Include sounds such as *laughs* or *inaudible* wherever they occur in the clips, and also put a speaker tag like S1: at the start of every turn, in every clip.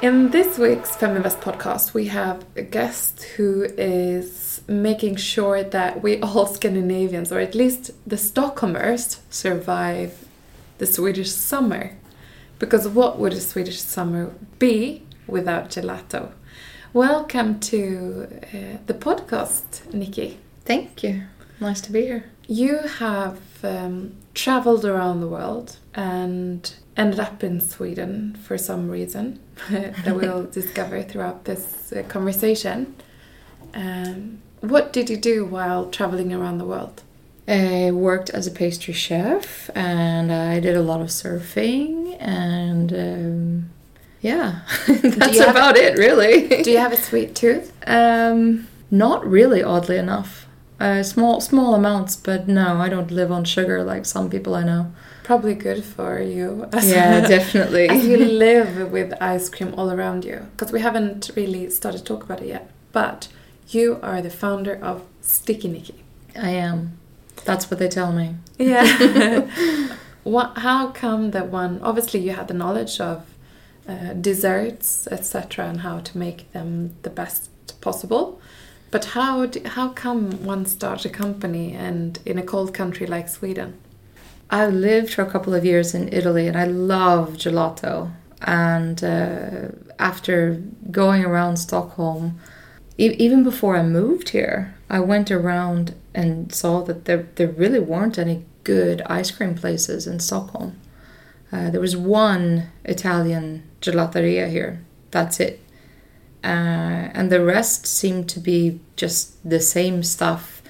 S1: In this week's Feminvest podcast, we have a guest who is making sure that we all Scandinavians, or at least the Stockholmers, survive the Swedish summer. Because what would a Swedish summer be without gelato? Welcome to uh, the podcast, Nikki.
S2: Thank you. Nice to be here.
S1: You have um, traveled around the world and ended up in Sweden for some reason *laughs* that we'll *laughs* discover throughout this uh, conversation. Um, what did you do while traveling around the world?
S2: I worked as a pastry chef and I did a lot of surfing and um, yeah, *laughs* that's about it really.
S1: Do you have a sweet tooth?
S2: um, not really, oddly enough. Uh, small small amounts, but no, I don't live on sugar like some people I know.
S1: Probably good for you. *laughs*
S2: Yeah, definitely.
S1: As you live with ice cream all around you. Because we haven't really started to talk about it yet. But you are the founder of Sticky Nicky.
S2: I am. That's what they tell me.
S1: Yeah. *laughs* what, how come that one? Obviously, you had the knowledge of uh, desserts, etc., and how to make them the best possible. But how d how come one starts a company and in a cold country like Sweden?
S2: I lived for a couple of years in Italy and I love gelato. And uh, after going around Stockholm, e- even before I moved here, I went around and saw that there, there really weren't any good ice cream places in Stockholm. Uh, there was one Italian gelateria here. That's it. Uh, and the rest seemed to be just the same stuff,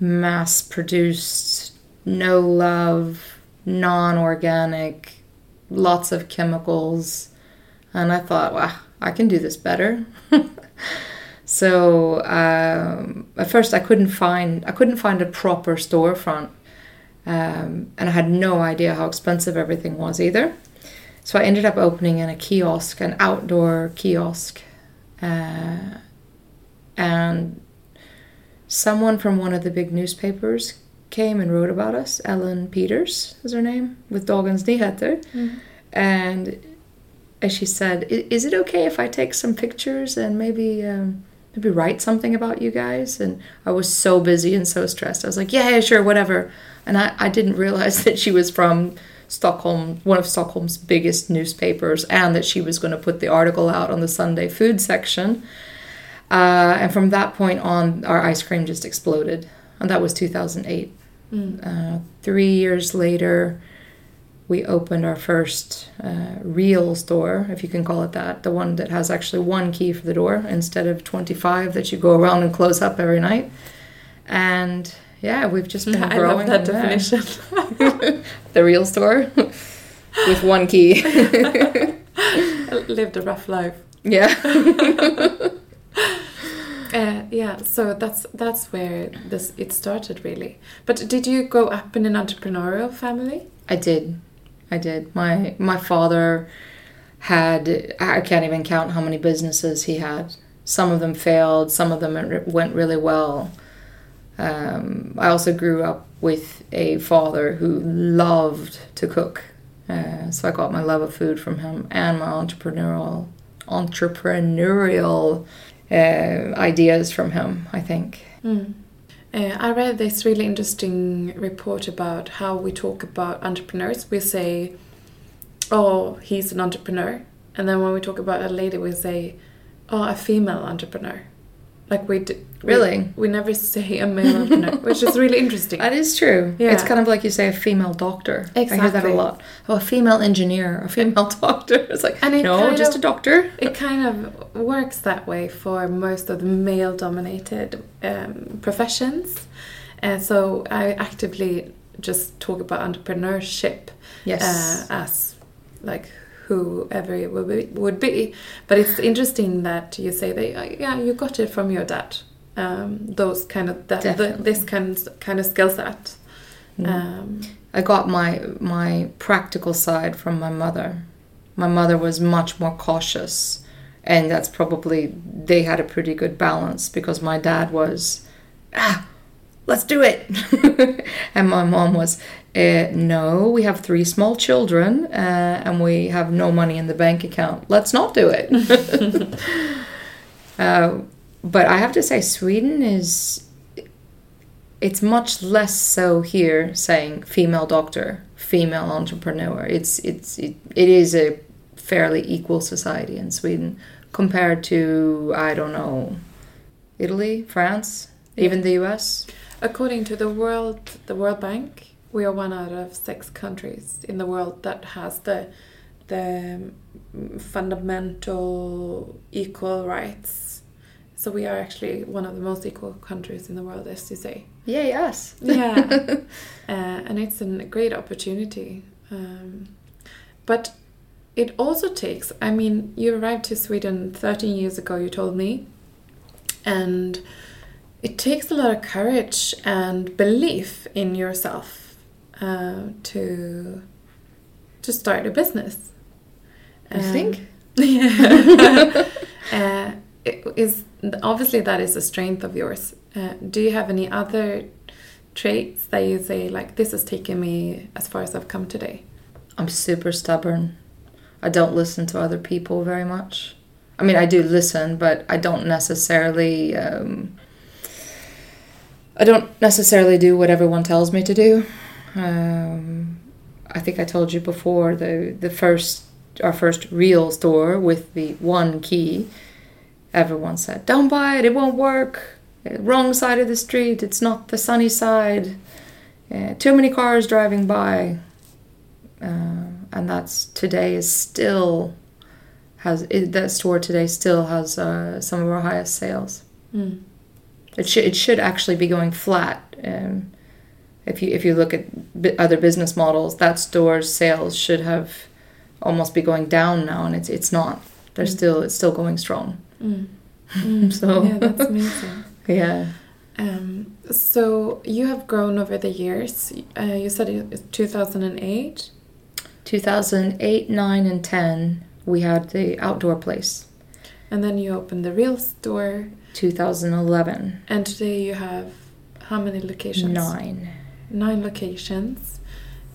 S2: mass produced, no love, non organic, lots of chemicals. And I thought, wow, I can do this better. *laughs* so um, at first I couldn't find I couldn't find a proper storefront, um, and I had no idea how expensive everything was either. So I ended up opening in a kiosk, an outdoor kiosk, uh, and someone from one of the big newspapers came and wrote about us. Ellen Peters is her name, with Dagens Nyheter. And as she said, "I- "Is it okay if I take some pictures and maybe um, maybe write something about you guys?" And I was so busy and so stressed. I was like, "Yeah, yeah, sure, whatever." And I, I didn't realize *laughs* that she was from Stockholm, one of Stockholm's biggest newspapers, and that she was going to put the article out on the Sunday food section. Uh, and from that point on, our ice cream just exploded. And that was 2008. Uh, three years later, we opened our first uh, real store, if you can call it that, the one that has actually one key for the door instead of 25 that you go around and close up every night. And yeah, we've just been
S1: I
S2: growing.
S1: love that definition. *laughs*
S2: the real store *laughs* with one key. *laughs*
S1: Lived a rough life.
S2: yeah.
S1: Uh, yeah, so that's that's where this it started really. But did you grow up in an entrepreneurial family?
S2: I did. I did. My my father had I can't even count how many businesses he had. Some of them failed, some of them went really well. Um, I also grew up with a father who loved to cook. Uh, so I got my love of food from him and my entrepreneurial entrepreneurial uh, ideas from him, I think.
S1: Mm. Uh, I read this really interesting report about how we talk about entrepreneurs. We say, "Oh, he's an entrepreneur," and then when we talk about a lady, we say, "Oh, a female entrepreneur." Like we d-
S2: Really?
S1: we, never say a male which is really interesting. *laughs*
S2: That is true.
S1: Yeah.
S2: It's kind of like you say a female doctor. I hear that a lot. Oh, a female engineer, a female *laughs* doctor. It's like,
S1: And it
S2: no, just
S1: of-
S2: a doctor.
S1: It kind of works that way for most of the male dominated um, professions. And so I actively just talk about entrepreneurship
S2: Yes.
S1: uh, as like whoever it would be, would be. But it's interesting that you say that, uh, yeah, you got it from your dad. Um, those kind of, that, the, this kind, kind of skill set.
S2: Mm.
S1: Um,
S2: I got my my practical side from my mother. My mother was much more cautious, and that's probably they had a pretty good balance because my dad was, ah, let's do it. *laughs* and my mom was, uh, no, we have three small children uh, and we have no money in the bank account. Let's not do it. *laughs* uh, but I have to say, Sweden is. It's much less so here saying female doctor, female entrepreneur. It's it's it, it is a fairly equal society in Sweden compared to I don't know Italy, France, even the US.
S1: According to the world, the World Bank, we are one out of six countries in the world that has the the fundamental equal rights. So we are actually one of the most equal countries in the world, as you say.
S2: Yeah, yes. *laughs*
S1: Yeah, uh, and it's a great opportunity. Um, but it also takes. I mean, you arrived to Sweden 13 years ago. You told me, and it takes a lot of courage and belief in yourself uh, to to start a business.
S2: I um, think. *laughs*
S1: Yeah. *laughs* uh, is obviously that is a strength of yours. Uh, do you have any other traits that you say like this has taken me as far as I've come today?
S2: I'm super stubborn. I don't listen to other people very much. I mean, I do listen, but I don't necessarily. Um, I don't necessarily do what everyone tells me to do. Um, I think I told you before the the first our first real store with the one key. Everyone said, "Don't buy it; it won't work. Wrong side of the street. It's not the sunny side. Uh, too many cars driving by." Uh, and that's today is still has it, that store today still has uh, some of our highest sales. Mm. It should it should actually be going flat. Um, if you if you look at other business models, that store's sales should have almost be going down now, and it's it's not. They're mm. still it's still going strong.
S1: Mm. *laughs* Mm. so yeah, that's amazing. *laughs*
S2: yeah.
S1: Um, so you have grown over the years. Uh, you said it 2008.
S2: 2008, 9, and 10, we had the outdoor place.
S1: And then you opened the real store.
S2: 2011.
S1: And today you have how many locations?
S2: Nine.
S1: Nine locations.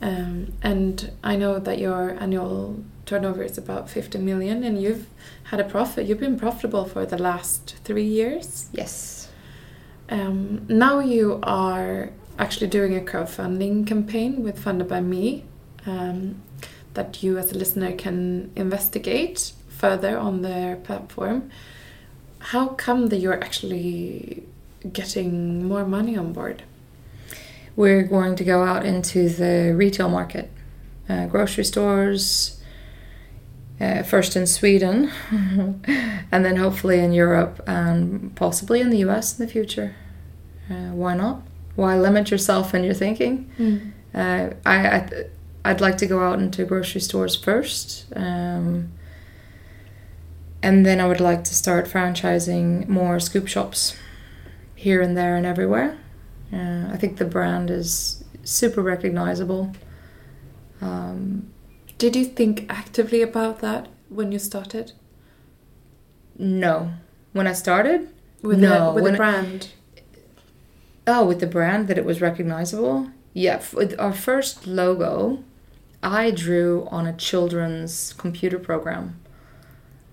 S1: Um, and I know that your annual turnover is about 50 million and you've had a profit. You've been profitable for the last three years.
S2: Yes.
S1: Um, now you are actually doing a crowdfunding campaign with Funded by Me. Um, that you as a listener can investigate further on their platform. How come that you're actually getting more money on board?
S2: We're going to go out into the retail market, uh, grocery stores, uh, first in Sweden, *laughs* and then hopefully in Europe and possibly in the US in the future. Uh, why not? Why limit yourself in your thinking? Mm. I, I I'd like to go out into grocery stores first. Um, and then I would like to start franchising more scoop shops here and there and everywhere. Uh, I think the brand is super recognizable. Um,
S1: Did you think actively about that when you started?
S2: No. When I started?
S1: With no. The, with when the brand?
S2: oh, with the brand that it was recognizable? Yeah, with our first logo, I drew on a children's computer program.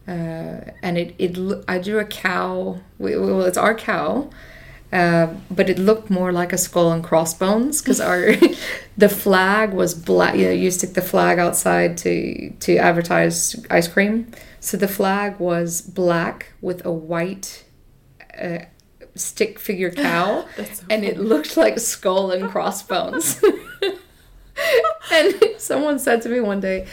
S2: Uh, and it, it I drew a cow. Well, it's our cow, uh, but it looked more like a skull and crossbones because our *laughs* the flag was black. You know, you stick the flag outside to to advertise ice cream. So the flag was black with a white uh, stick figure *laughs* cow, so and it looked like skull and crossbones. *laughs* and someone said to me one day,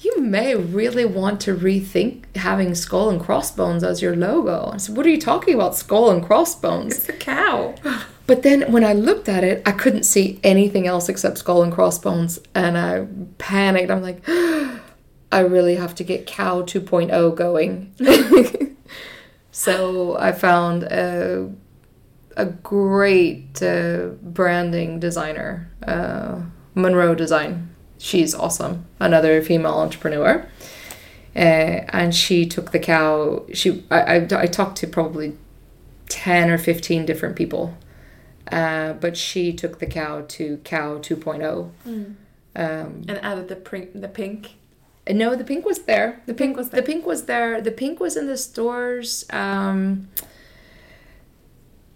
S2: you may really want to rethink having skull and crossbones as your logo. I said, What are you talking about, skull and crossbones?
S1: It's a cow. *sighs*
S2: But then when I looked at it, I couldn't see anything else except skull and crossbones. And I panicked. I'm like, *gasps* I really have to get cow 2.0 going. *laughs* so I found a, a great uh, branding designer. Uh, Monroe Design. She's awesome. Another female entrepreneur. Uh, and she took the cow. She I, I, I talked to probably 10 or 15 different people. uh, but she took the cow to cow 2.0.
S1: Mm.
S2: Um,
S1: And added the pink. The pink.
S2: no, the pink was there.
S1: The pink was
S2: The
S1: there.
S2: pink was there. The pink was in the stores. Um,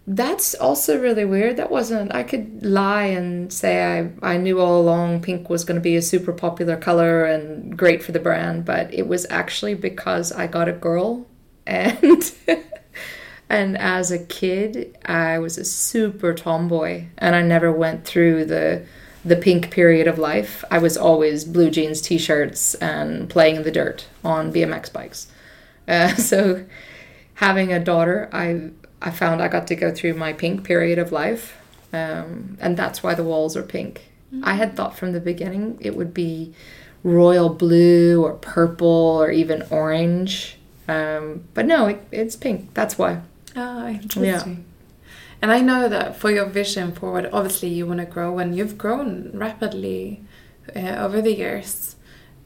S2: that's also really weird. That wasn't. I could lie and say I I knew all along pink was going to be a super popular color and great for the brand, but it was actually because I got a girl, and *laughs* and as a kid I was a super tomboy, and I never went through the the pink period of life. I was always blue jeans, t-shirts, and playing in the dirt on BMX bikes. Uh, *laughs* so having a daughter, I I found I got to go through my pink period of life, um, and that's why the walls are pink. I had thought from the beginning it would be royal blue or purple or even orange, um, but no, it, it's pink. That's why.
S1: Ah, interesting. Yeah. And I know that for your vision forward, obviously you want to grow, and you've grown rapidly uh, over the years.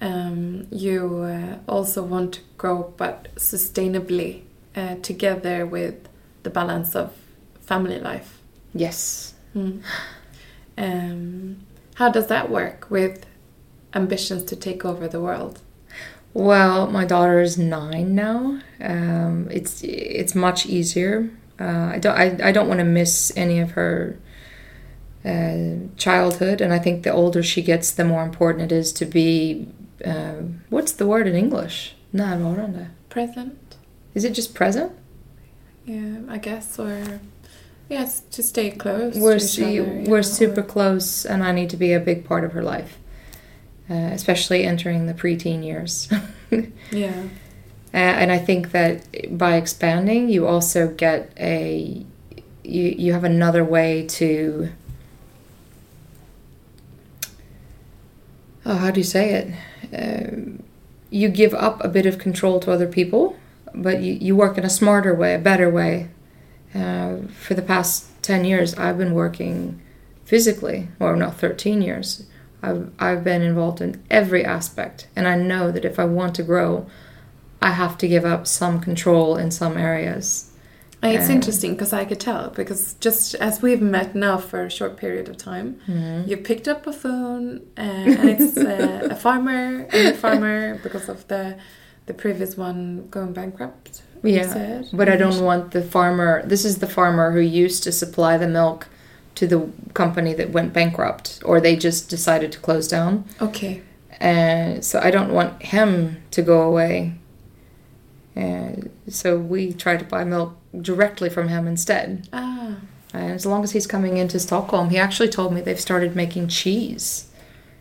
S1: Um, you uh, also want to grow, but sustainably, uh, together with the balance of family life.
S2: Yes.
S1: Mm. Um, how does that work with ambitions to take over the world?
S2: Well, my daughter is nine now. Um, it's it's much easier. Uh, I don't I, I don't want to miss any of her uh, childhood, and I think the older she gets, the more important it is to be. Uh, what's the word in English? Närvarande.
S1: Present?
S2: Is it just present?
S1: Yeah, I guess, or yes, to stay close.
S2: We're
S1: other,
S2: we're super
S1: or-
S2: close, and I need to be a big part of her life, uh, especially entering the preteen years. *laughs*
S1: Yeah.
S2: Uh, and I think that by expanding, you also get a you you have another way to oh how do you say it um, you give up a bit of control to other people but you, you work in a smarter way a better way. Uh, for the past 10 years i've been working physically or no 13 years. I've, I've been involved in every aspect and i know that if i want to grow i have to give up some control in some areas.
S1: It's
S2: Um,
S1: interesting because I could tell because just as we've met now for a short period of time, you picked up a phone uh, and it's uh, a farmer, a *laughs* farmer because of the the previous one going bankrupt.
S2: Yeah,
S1: said.
S2: but I don't want the farmer. This is the farmer who used to supply the milk to the company that went bankrupt, or they just decided to close down.
S1: Okay.
S2: And so I don't want him to go away. And so we try to buy milk directly from him instead.
S1: Ah.
S2: And as long as he's coming into Stockholm, he actually told me they've started making cheese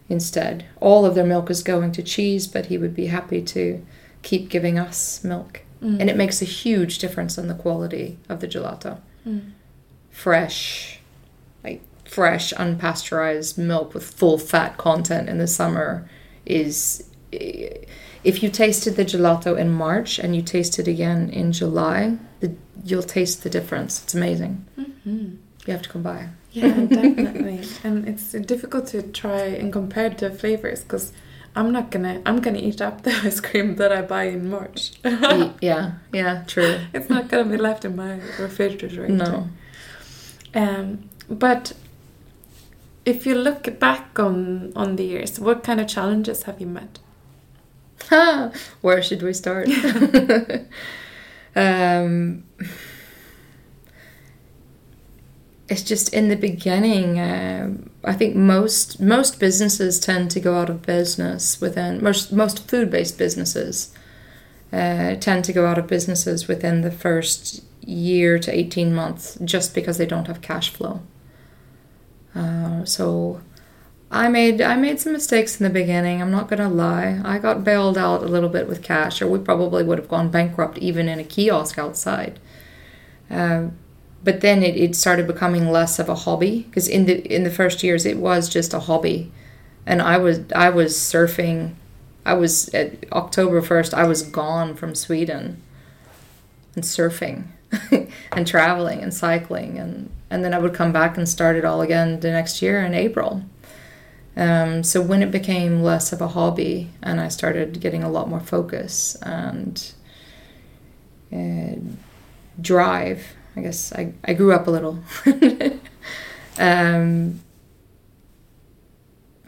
S2: instead. All of their milk is going to cheese, but he would be happy to keep giving us milk.
S1: Mm.
S2: And it makes a huge difference in the quality of the gelato.
S1: Mm.
S2: Fresh, like fresh, unpasteurized milk with full fat content in the summer is. If you tasted the gelato in March and you taste it again in July, the, you'll taste the difference. It's amazing.
S1: Mhm.
S2: You have to come by.
S1: Yeah, *laughs* definitely. and it's difficult to try and compare the flavors because I'm not gonna. I'm gonna eat up *laughs* the ice cream that I buy in March. *laughs*
S2: Yeah, yeah, true.
S1: it's not gonna be left in my refrigerator.
S2: No.
S1: Um, but if you look back on on the years, what kind of challenges have you met? *laughs*
S2: Where should we start? um, it's just in the beginning. um I think most most businesses tend to go out of business within most most food based businesses uh, tend to go out of businesses within the first year to eighteen months just because they don't have cash flow. Uh, so I made I made some mistakes in the beginning. I'm not gonna lie. I got bailed out a little bit with cash, or we probably would have gone bankrupt even in a kiosk outside. Um, but then it, it started becoming less of a hobby because in the in the first years it was just a hobby, and I was I was surfing. I was at October first. I was gone from Sweden. And surfing, *laughs* and traveling and cycling, and and then I would come back and start it all again the next year in April. Um, so when it became less of a hobby and I started getting a lot more focus and uh, drive, I guess I, I grew up a little. *laughs* Um,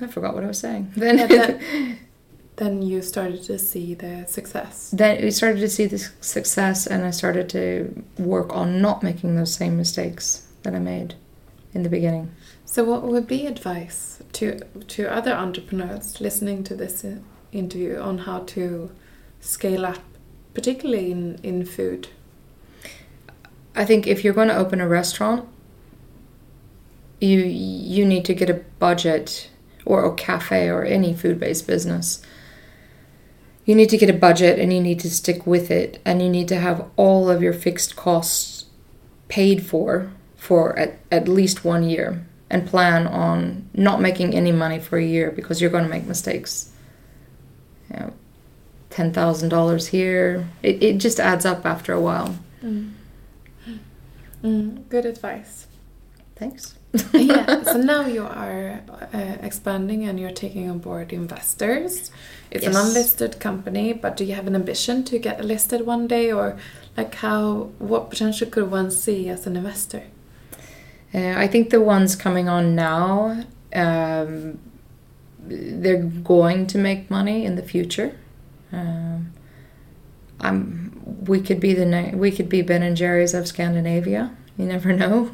S2: I forgot what I was saying. Then,
S1: Yeah, then, *laughs* then you started to see the success.
S2: then we started to see the success, and I started to work on not making those same mistakes that I made in the beginning.
S1: So, what would be advice to to other entrepreneurs listening to this uh, interview on how to scale up, particularly in in food?
S2: I think if you're going to open a restaurant, you you need to get a budget or a cafe or any food-based business. You need to get a budget and you need to stick with it and you need to have all of your fixed costs paid for for at, at least one year and plan on not making any money for a year because you're going to make mistakes. You know, $10,000 here, it, it just adds up after a while.
S1: Mm. Mm, good advice.
S2: Thanks. *laughs*
S1: yeah. So *laughs* now you are uh, expanding and you're taking on board investors. It's an unlisted company, but do you have an ambition to get listed one day, or like how? What potential could one see as an investor?
S2: Uh, I think the ones coming on now, um, they're going to make money in the future. Um, I'm. We could be the we could be Ben and Jerry's of Scandinavia. You never *laughs* know.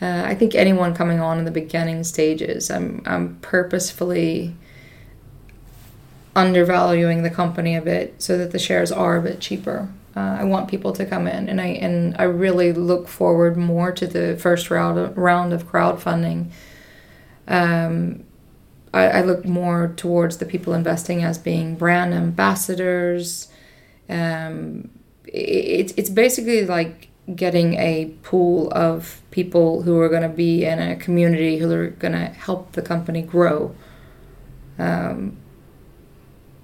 S2: Uh, I think anyone coming on in the beginning stages, I'm I'm purposefully undervaluing the company a bit so that the shares are a bit cheaper. Uh, I want people to come in, and I and I really look forward more to the first round of, round of crowdfunding. Um, I, I look more towards the people investing as being brand ambassadors. Um, it, it's basically like getting a pool of people who are going to be in a community who are going to help the company grow. Um,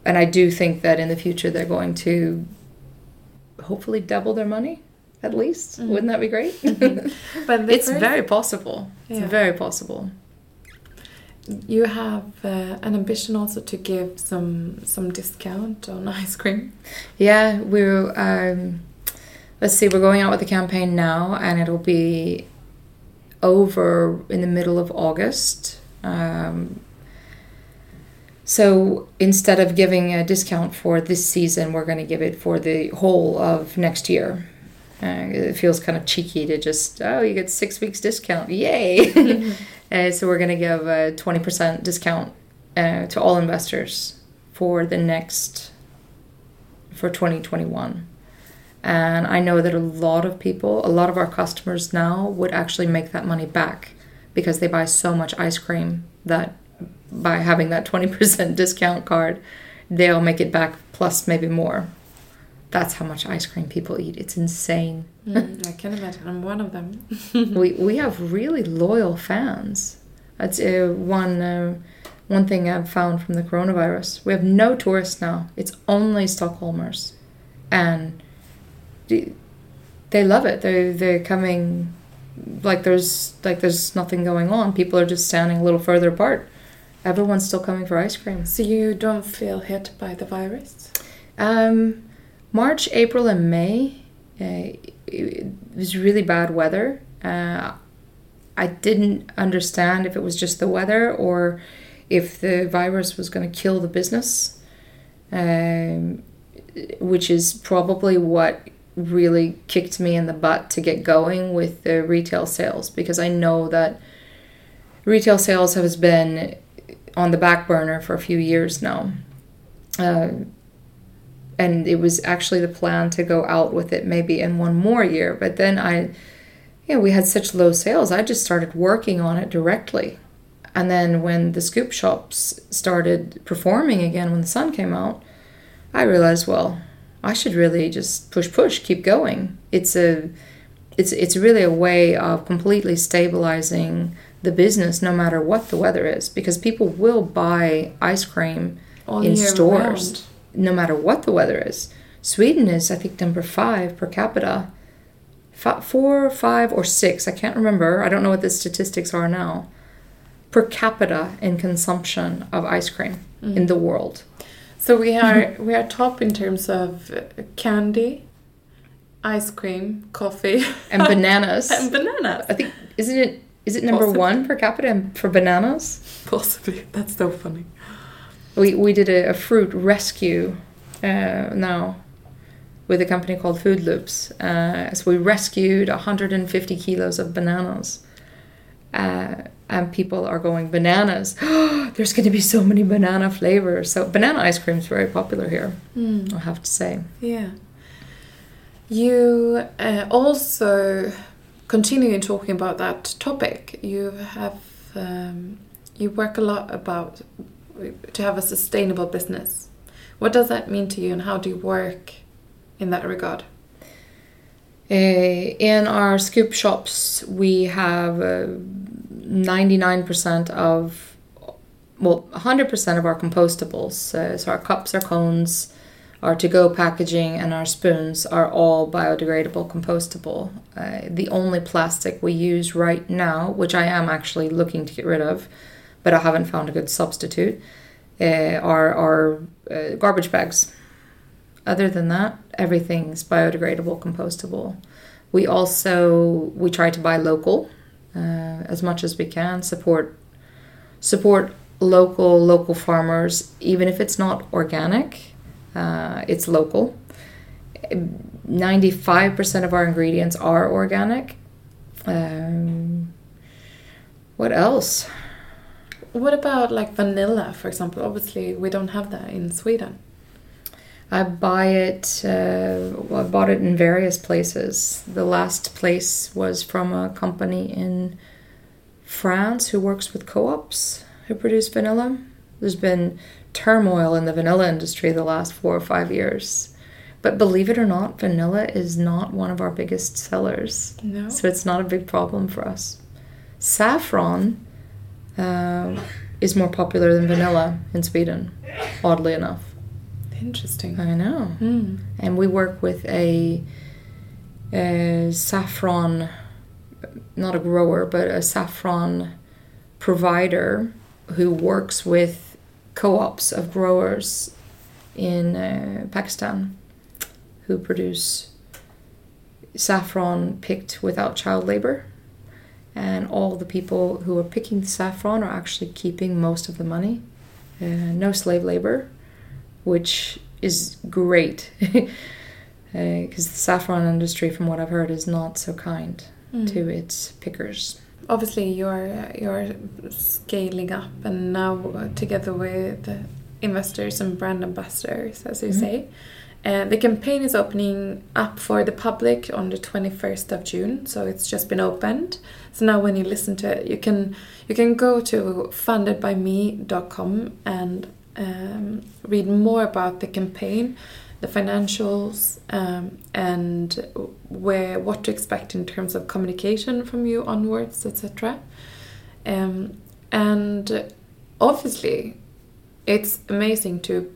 S2: and I do think that in the future they're going to hopefully double their money at least.
S1: Mhm.
S2: Wouldn't that be great? *laughs*
S1: But *laughs*
S2: it's very possible. It's very possible.
S1: You have uh, an ambition also to give some some discount on *laughs* ice cream.
S2: Yeah, we're um, let's see, we're going out with the campaign now, and it'll be over in the middle of August. Um, so instead of giving a discount for this season, we're going to give it for the whole of next year. Uh, it feels kind of cheeky to just oh you get six weeks discount yay *laughs* uh, so we're going to give a 20% discount uh, to all investors for the next for 2021 and i know that a lot of people a lot of our customers now would actually make that money back because they buy so much ice cream that by having that 20% *laughs* discount card they'll make it back plus maybe more that's how much ice cream people eat it's insane
S1: Mm, *laughs* I can imagine. I'm one of them. *laughs*
S2: we we have really loyal fans. That's uh, one uh, one thing I've found from the coronavirus. We have no tourists now. It's only Stockholmers, and they love it. They they're coming like there's like there's nothing going on. People are just standing a little further apart. Everyone's still coming for ice cream.
S1: So you don't feel hit by the virus?
S2: Um, March, April, and May, uh, it was really bad weather. Uh, I didn't understand if it was just the weather or if the virus was going to kill the business, um, which is probably what really kicked me in the butt to get going with the retail sales because I know that retail sales has been on the back burner for a few years now. Uh, and it was actually the plan to go out with it maybe in one more year but then i you know we had such low sales i just started working on it directly. And then when the scoop shops started performing again when the sun came out i realized well i should really just push push keep going. It's a it's it's really a way of completely stabilizing the business no matter what the weather is because people will buy ice cream
S1: All
S2: in stores.
S1: round.
S2: No matter what the weather is. Sweden is, I think, number five per capita. F- four, five, or six, I can't remember. I don't know what the statistics are now. Per capita in consumption of ice cream mm-hmm. in the world.
S1: So we are *laughs* we are top in terms of candy, ice cream, coffee,
S2: And *laughs* bananas.
S1: and bananas.
S2: I think, isn't it Is it number
S1: Possibly.
S2: one per capita for bananas?
S1: Possibly. That's so funny.
S2: We we did a, a fruit rescue uh, now with a company called Food Loops. Uh, so we rescued 150 kilos of bananas. Uh, and people are going bananas. *gasps* There's going to be so many banana flavors. So banana ice cream is very popular here. I have to say.
S1: Yeah. You uh, also continuing talking about that topic. You have um, you work a lot about to have a sustainable business. What does that mean to you, and how do you work in that regard?
S2: Uh, in our scoop shops, we have uh, 99% of, well, 100% of our compostables. Uh, so our cups, our cones, our to go packaging, and our spoons are all biodegradable, compostable. Uh, the only plastic we use right now, which I am actually looking to get rid of, but I haven't found a good substitute, uh, are, are uh, garbage bags. Other than that, everything's biodegradable, compostable. We also we try to buy local uh, as much as we can. Support support local local farmers, even if it's not organic. Uh, it's local. Ninety five percent of our ingredients are organic. Um, what else?
S1: What about like vanilla, for example? Obviously, we don't have that in Sweden.
S2: I buy it. Uh, well, I bought it in various places. The last place was from a company in France who works with co-ops who produce vanilla. There's been turmoil in the vanilla industry the last four or five years, but believe it or not, vanilla is not one of our biggest sellers.
S1: No.
S2: So it's not a big problem for us. Saffron uh, is more popular than vanilla in Sweden, oddly enough.
S1: Interesting.
S2: I know.
S1: Mm.
S2: And we work with a, a saffron, not a grower, but a saffron provider who works with co ops of growers in uh, Pakistan who produce saffron picked without child labor. And all the people who are picking the saffron are actually keeping most of the money. Uh, no slave labor, which is great. *laughs* Because the saffron industry, from what I've heard, is not so kind
S1: Mm.
S2: to its pickers.
S1: Obviously, you're you're scaling up, and now uh, together with uh, investors and brand ambassadors, as you
S2: Mhm.
S1: say. And the campaign is opening up for the public on the 21st of June, so it's just been opened. So now when you listen to it, you can you can go to fundedbyme.com and um, read more about the campaign, the financials, um, and where what to expect in terms of communication from you onwards, etc. Um, and obviously, it's amazing to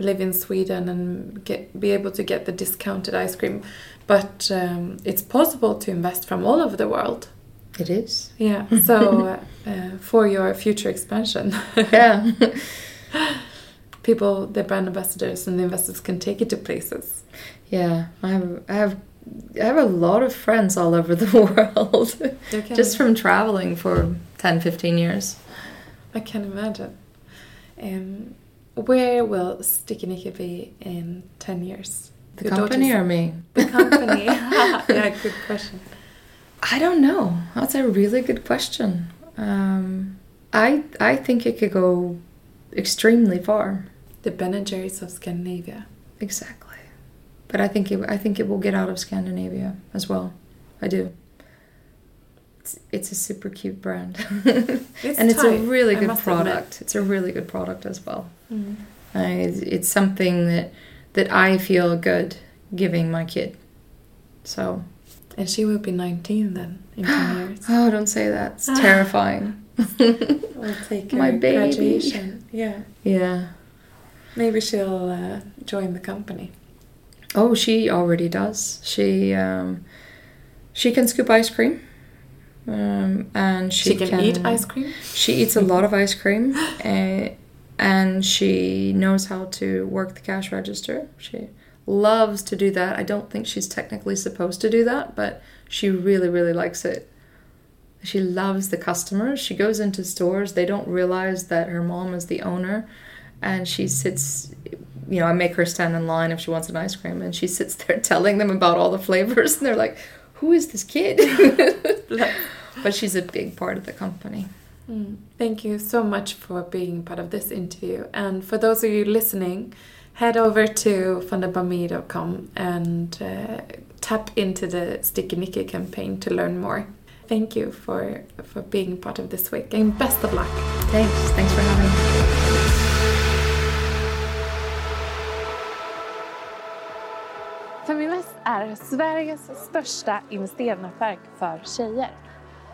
S1: live in Sweden and get be able to get the discounted ice cream, but um, it's possible to invest from all over the world.
S2: It is.
S1: Yeah, *laughs* so uh, for your future expansion, *laughs*
S2: Yeah.
S1: people, the brand ambassadors and the investors can take it to places.
S2: yeah. I have I have I have a lot of friends all over the *laughs* world.
S1: Can-
S2: Just from traveling for 10, 15 years.
S1: I can imagine. Um, where will Sticky Nicky be in 10 years?
S2: The
S1: Your
S2: company or me?
S1: The company. *laughs* *laughs* yeah, good question.
S2: I don't know. That's a really good question. Um, I I think it could go extremely far.
S1: The Ben Jerry's of Scandinavia.
S2: Exactly. But I think it I think it will get out of Scandinavia as well. I do. It's, it's a super cute brand. *laughs*
S1: It's
S2: and it's a really good product. It's a really good product as well.
S1: Mm.
S2: Uh, it's, it's something that that I feel good giving my kid. So,
S1: And she will be 19 then in 10 *gasps* years.
S2: oh, don't say that. It's terrifying. *laughs*
S1: We'll take
S2: My baby.
S1: graduation. Yeah.
S2: yeah.
S1: Maybe she'll uh, join the company.
S2: Oh, she already does. She um, she can scoop ice cream, um, and she,
S1: She, can, eat ice cream.
S2: She eats a lot of ice cream, uh, *gasps* and she knows how to work the cash register. She loves to do that. I don't think she's technically supposed to do that, but she really, really likes it. She loves the customers. She goes into stores. They don't realize that her mom is the owner, and she sits. You know, I make her stand in line if she wants an ice cream, and she sits there *laughs* telling them about all the flavors, and they're like, "Who is this kid?" *laughs* but she's a big part of the company.
S3: Mm. Thank you so much for being part of this interview. And for those of you listening, head over to fundedbyme.com and uh, tap into the Sticky Nicky campaign to learn more. Thank you for, for being part of this week and best of luck.
S2: Thanks. Thanks for having me.
S1: Feminvest är Sveriges största investeringsnätverk för tjejer.